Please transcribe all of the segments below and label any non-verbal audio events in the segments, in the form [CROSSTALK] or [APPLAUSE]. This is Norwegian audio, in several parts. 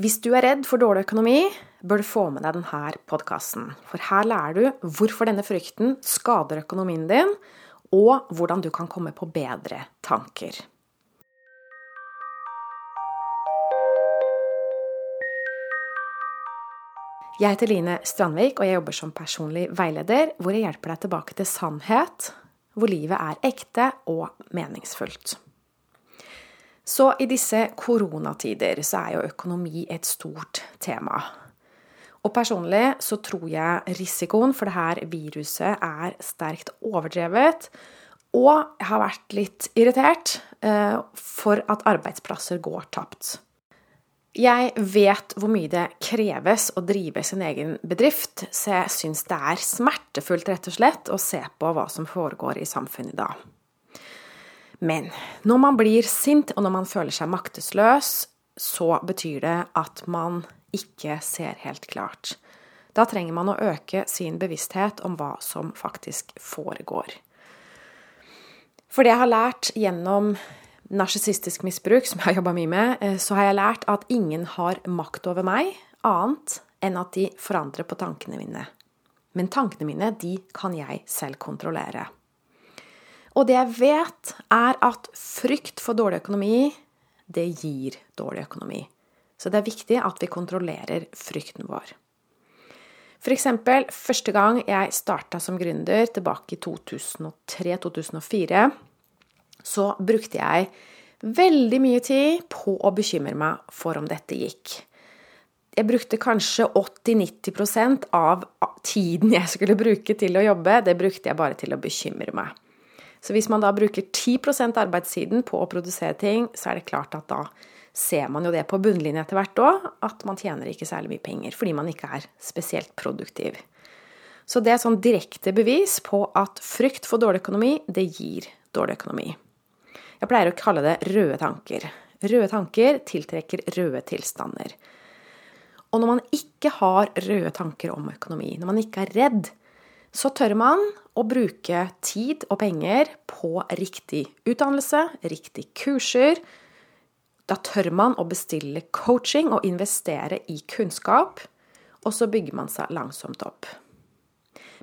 Hvis du er redd for dårlig økonomi, bør du få med deg denne podkasten. For her lærer du hvorfor denne frykten skader økonomien din, og hvordan du kan komme på bedre tanker. Jeg heter Line Strandvik, og jeg jobber som personlig veileder, hvor jeg hjelper deg tilbake til sannhet, hvor livet er ekte og meningsfullt. Så i disse koronatider så er jo økonomi et stort tema. Og personlig så tror jeg risikoen for det her viruset er sterkt overdrevet. Og jeg har vært litt irritert eh, for at arbeidsplasser går tapt. Jeg vet hvor mye det kreves å drive sin egen bedrift, så jeg syns det er smertefullt, rett og slett, å se på hva som foregår i samfunnet i dag. Men når man blir sint, og når man føler seg maktesløs, så betyr det at man ikke ser helt klart. Da trenger man å øke sin bevissthet om hva som faktisk foregår. For det jeg har lært gjennom narsissistisk misbruk, som jeg har jobba mye med, eh, så har jeg lært at ingen har makt over meg, annet enn at de forandrer på tankene mine. Men tankene mine, de kan jeg selv kontrollere. Og det jeg vet, er at frykt for dårlig økonomi, det gir dårlig økonomi. Så det er viktig at vi kontrollerer frykten vår. Eksempel, første gang jeg starta som gründer, tilbake i 2003-2004, så brukte jeg veldig mye tid på å bekymre meg for om dette gikk. Jeg brukte kanskje 80-90% av tiden jeg skulle bruke til å jobbe, det brukte jeg bare til å bekymre meg. Så hvis man da bruker 10% arbeidstiden på å produsere ting, så er det klart at da ser man jo det på bunnlinja etter hvert òg, at man tjener ikke særlig mye penger fordi man ikke er spesielt produktiv. Så det er sånn direkte bevis på at frykt for dårlig økonomi, det gir dårlig økonomi. Jeg pleier å kalle det røde tanker. Røde tanker tiltrekker røde tilstander. Og når man ikke har røde tanker om økonomi, når man ikke er redd, så tør man å bruke tid og penger på riktig utdannelse, riktig kurser. Da tør man å bestille coaching og investere i kunnskap, og så bygger man seg langsomt opp.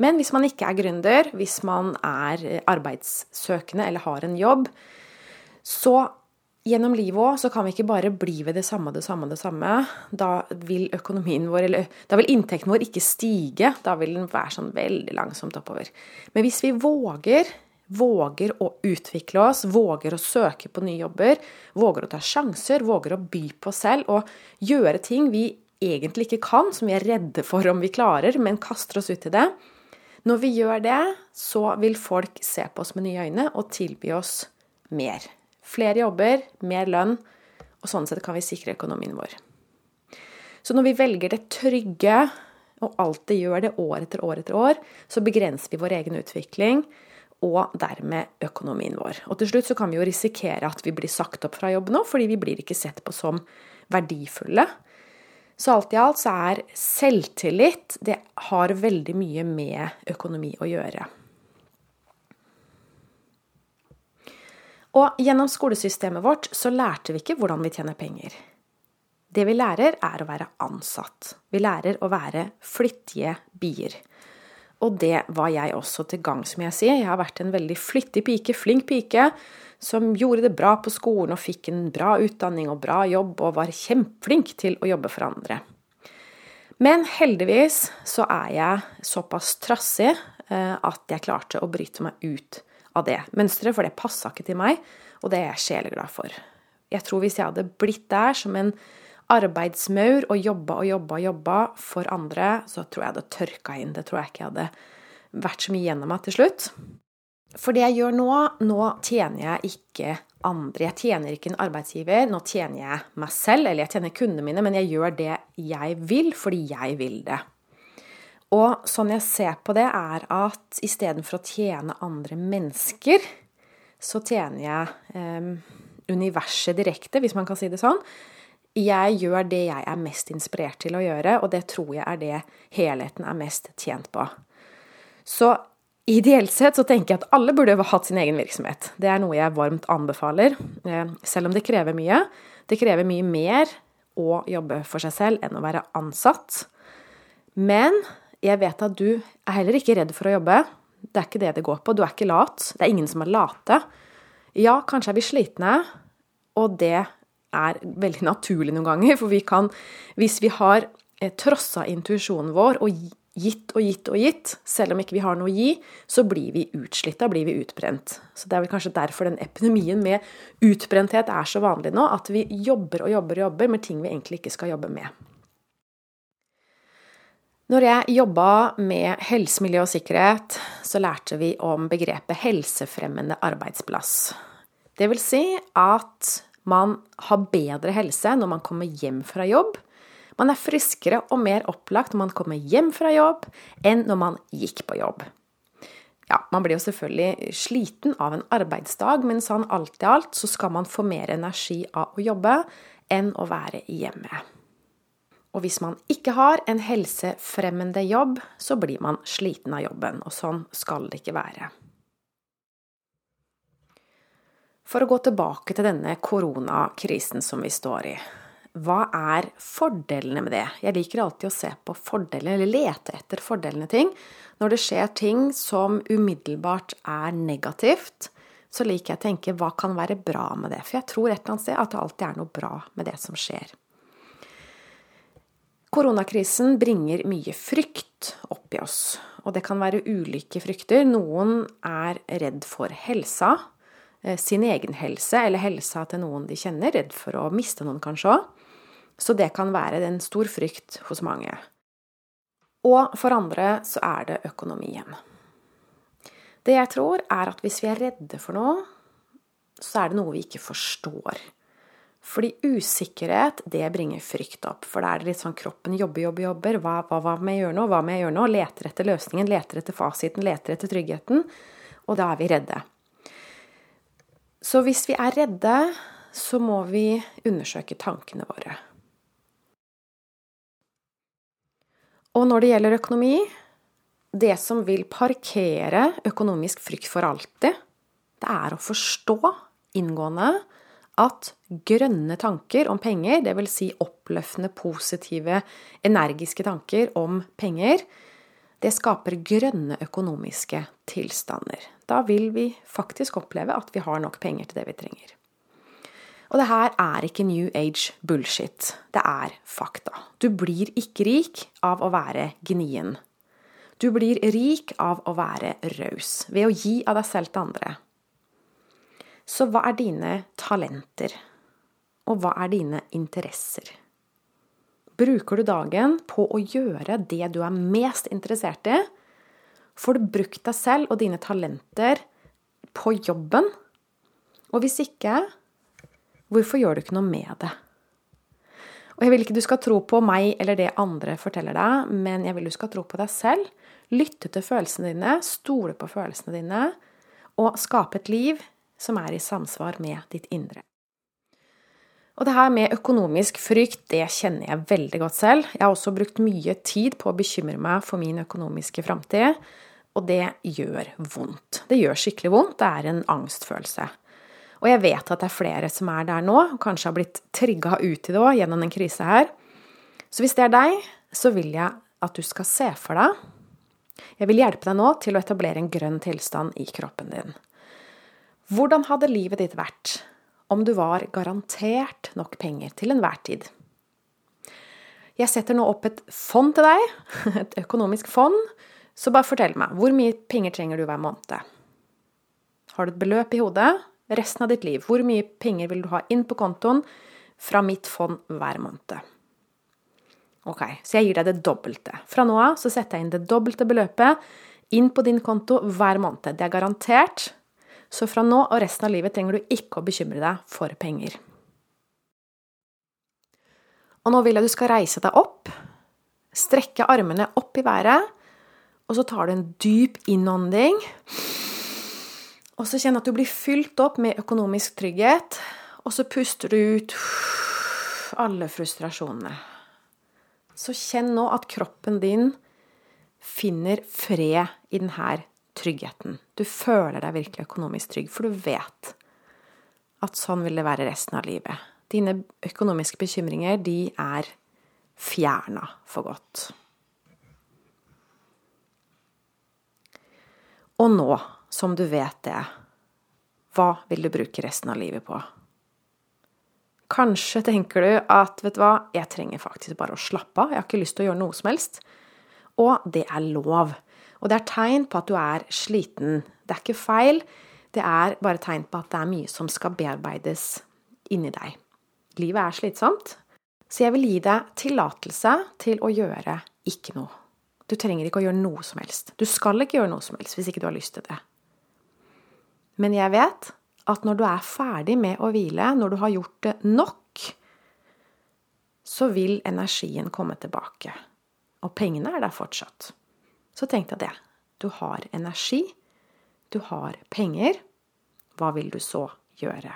Men hvis man ikke er gründer, hvis man er arbeidssøkende eller har en jobb, så gjennom livet òg, så kan vi ikke bare bli ved det samme, det samme, det samme. Da vil økonomien vår, eller da vil inntekten vår ikke stige. Da vil den være sånn veldig langsomt oppover. Men hvis vi våger, våger å utvikle oss, våger å søke på nye jobber, våger å ta sjanser, våger å by på oss selv og gjøre ting vi egentlig ikke kan, som vi er redde for om vi klarer, men kaster oss ut i det. Når vi gjør det, så vil folk se på oss med nye øyne og tilby oss mer. Flere jobber, mer lønn, og sånn sett kan vi sikre økonomien vår. Så når vi velger det trygge, og alltid gjør det år etter år etter år, så begrenser vi vår egen utvikling og dermed økonomien vår. Og til slutt så kan vi jo risikere at vi blir sagt opp fra jobb nå, fordi vi blir ikke sett på som verdifulle. Så alt i alt så er selvtillit Det har veldig mye med økonomi å gjøre. Og gjennom skolesystemet vårt så lærte vi ikke hvordan vi tjener penger. Det vi lærer, er å være ansatt. Vi lærer å være flittige bier. Og det var jeg også til gangs, som jeg sier. Jeg har vært en veldig flittig pike, flink pike, som gjorde det bra på skolen og fikk en bra utdanning og bra jobb og var kjempeflink til å jobbe for andre. Men heldigvis så er jeg såpass trassig eh, at jeg klarte å bryte meg ut av det mønsteret, for det passa ikke til meg, og det er jeg sjeleglad for. Jeg tror hvis jeg hadde blitt der som en arbeidsmaur og jobba og jobba og jobba for andre, så tror jeg det hadde tørka inn. Det tror jeg ikke jeg hadde vært så mye gjennom meg til slutt. For det jeg gjør nå, nå tjener jeg ikke andre. Jeg tjener ikke en arbeidsgiver, nå tjener jeg meg selv, eller jeg tjener kundene mine, men jeg gjør det jeg vil fordi jeg vil det. Og sånn jeg ser på det, er at istedenfor å tjene andre mennesker, så tjener jeg eh, universet direkte, hvis man kan si det sånn. Jeg gjør det jeg er mest inspirert til å gjøre, og det tror jeg er det helheten er mest tjent på. Så ideelt sett så tenker jeg at alle burde hatt sin egen virksomhet. Det er noe jeg varmt anbefaler, eh, selv om det krever mye. Det krever mye mer å jobbe for seg selv enn å være ansatt. Men jeg vet at du er heller ikke redd for å jobbe. Det er ikke det det går på. Du er ikke lat. Det er ingen som er late. Ja, kanskje er vi slitne, og det er veldig naturlig noen ganger. For vi kan, hvis vi har eh, trossa intuisjonen vår og gitt og gitt og gitt, selv om ikke vi har noe å gi, så blir vi utslitt. Blir vi utbrent. Så det er vel kanskje derfor den epidemien med utbrenthet er så vanlig nå. At vi jobber og jobber og jobber med ting vi egentlig ikke skal jobbe med. Når jeg jobba med helse, miljø og sikkerhet, så lærte vi om begrepet helsefremmende arbeidsplass. Det vil si at man har bedre helse når man kommer hjem fra jobb, man er friskere og mer opplagt når man kommer hjem fra jobb, enn når man gikk på jobb. Ja, man blir jo selvfølgelig sliten av en arbeidsdag, men sånn alt i alt så skal man få mer energi av å jobbe enn å være hjemme. Og hvis man ikke har en helsefremmende jobb, så blir man sliten av jobben, og sånn skal det ikke være. For å gå tilbake til denne koronakrisen som vi står i hva er fordelene med det? Jeg liker alltid å se på fordelene, eller lete etter fordelene ting. Når det skjer ting som umiddelbart er negativt, så liker jeg å tenke hva kan være bra med det? For jeg tror et eller annet sted at det alltid er noe bra med det som skjer. Koronakrisen bringer mye frykt opp i oss, og det kan være ulike frykter. Noen er redd for helsa, eh, sin egen helse eller helsa til noen de kjenner, redd for å miste noen kanskje òg. Så det kan være en stor frykt hos mange. Og for andre så er det økonomien. Det jeg tror, er at hvis vi er redde for noe, så er det noe vi ikke forstår. Fordi usikkerhet, det bringer frykt opp. For da er det litt sånn kroppen jobber, jobber, jobber. Hva, hva, hva må jeg gjøre nå? Hva må jeg gjøre nå? Leter etter løsningen, leter etter fasiten, leter etter tryggheten. Og da er vi redde. Så hvis vi er redde, så må vi undersøke tankene våre. Og når det gjelder økonomi Det som vil parkere økonomisk frykt for alltid, det er å forstå inngående at grønne tanker om penger, dvs. Si oppløftende, positive, energiske tanker om penger, det skaper grønne økonomiske tilstander. Da vil vi faktisk oppleve at vi har nok penger til det vi trenger. Og det her er ikke New Age bullshit. Det er fakta. Du blir ikke rik av å være gnien. Du blir rik av å være raus, ved å gi av deg selv til andre. Så hva er dine talenter? Og hva er dine interesser? Bruker du dagen på å gjøre det du er mest interessert i? Får du brukt deg selv og dine talenter på jobben? Og hvis ikke, Hvorfor gjør du ikke noe med det? Og jeg vil ikke du skal tro på meg eller det andre forteller deg, men jeg vil du skal tro på deg selv. Lytte til følelsene dine, stole på følelsene dine, og skape et liv som er i samsvar med ditt indre. Og det her med økonomisk frykt, det kjenner jeg veldig godt selv. Jeg har også brukt mye tid på å bekymre meg for min økonomiske framtid, og det gjør vondt. Det gjør skikkelig vondt. Det er en angstfølelse. Og jeg vet at det er flere som er der nå, og kanskje har blitt trigga ut i det òg gjennom en krise her. Så hvis det er deg, så vil jeg at du skal se for deg Jeg vil hjelpe deg nå til å etablere en grønn tilstand i kroppen din. Hvordan hadde livet ditt vært om du var garantert nok penger til enhver tid? Jeg setter nå opp et fond til deg, [LAUGHS] et økonomisk fond, så bare fortell meg, hvor mye penger trenger du hver måned? Har du et beløp i hodet, resten av ditt liv. Hvor mye penger vil du ha inn på kontoen fra mitt fond hver måned? Ok, så jeg gir deg det dobbelte. Fra nå av så setter jeg inn det dobbelte beløpet inn på din konto hver måned. Det er garantert. Så fra nå og resten av livet trenger du ikke å bekymre deg for penger. Og nå vil jeg du skal reise deg opp, strekke armene opp i været, og så tar du en dyp innånding. Og så kjenn at du blir fylt opp med økonomisk trygghet, og så puster du ut alle frustrasjonene. Så kjenn nå at kroppen din finner fred i denne tryggheten. Du føler deg virkelig økonomisk trygg, for du vet at sånn vil det være resten av livet. Dine økonomiske bekymringer, de er fjerna for godt. Og nå, som du vet det, hva vil du bruke resten av livet på? Kanskje tenker du at vet du hva, jeg trenger faktisk bare å slappe av, jeg har ikke lyst til å gjøre noe som helst. Og det er lov. Og det er tegn på at du er sliten. Det er ikke feil, det er bare tegn på at det er mye som skal bearbeides inni deg. Livet er slitsomt, så jeg vil gi deg tillatelse til å gjøre ikke noe. Du trenger ikke å gjøre noe som helst. Du skal ikke gjøre noe som helst hvis ikke du har lyst til det. Men jeg vet at når du er ferdig med å hvile, når du har gjort det nok, så vil energien komme tilbake. Og pengene er der fortsatt. Så tenkte jeg det. Du har energi, du har penger. Hva vil du så gjøre?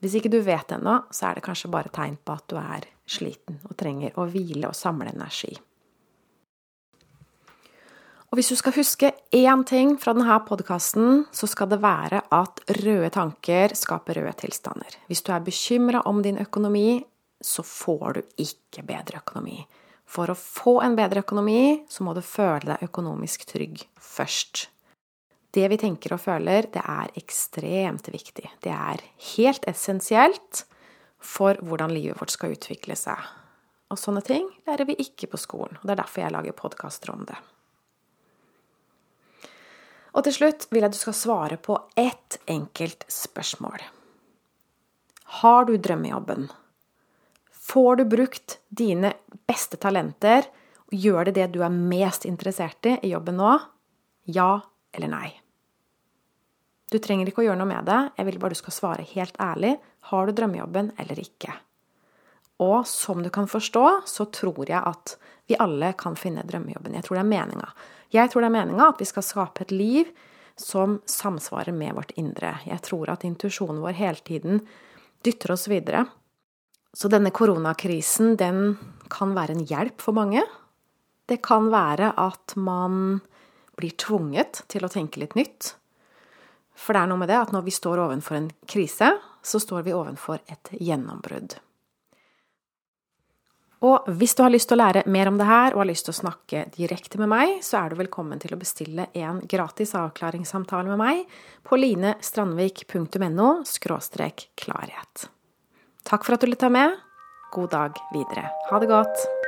Hvis ikke du vet ennå, så er det kanskje bare tegn på at du er sliten og trenger å hvile og samle energi. Og hvis du skal huske én ting fra denne podkasten, så skal det være at røde tanker skaper røde tilstander. Hvis du er bekymra om din økonomi, så får du ikke bedre økonomi. For å få en bedre økonomi, så må du føle deg økonomisk trygg først. Det vi tenker og føler, det er ekstremt viktig. Det er helt essensielt for hvordan livet vårt skal utvikle seg. Og sånne ting lærer vi ikke på skolen, og det er derfor jeg lager podkaster om det. Og til slutt vil jeg at du skal svare på ett enkelt spørsmål. Har du drømmejobben? Får du brukt dine beste talenter? og Gjør det det du er mest interessert i i jobben nå? Ja eller nei? Du trenger ikke å gjøre noe med det, jeg vil bare du skal svare helt ærlig. Har du drømmejobben eller ikke? Og som du kan forstå, så tror jeg at vi alle kan finne drømmejobben. Jeg tror det er meninga. Jeg tror det er meninga at vi skal skape et liv som samsvarer med vårt indre. Jeg tror at intuisjonen vår hele tiden dytter oss videre. Så denne koronakrisen, den kan være en hjelp for mange. Det kan være at man blir tvunget til å tenke litt nytt. For det er noe med det at når vi står ovenfor en krise, så står vi ovenfor et gjennombrudd. Og hvis du har lyst til å lære mer om det her, og har lyst til å snakke direkte med meg, så er du velkommen til å bestille en gratis avklaringssamtale med meg på linestrandvik.no klarhet. Takk for at du lytta med. God dag videre. Ha det godt.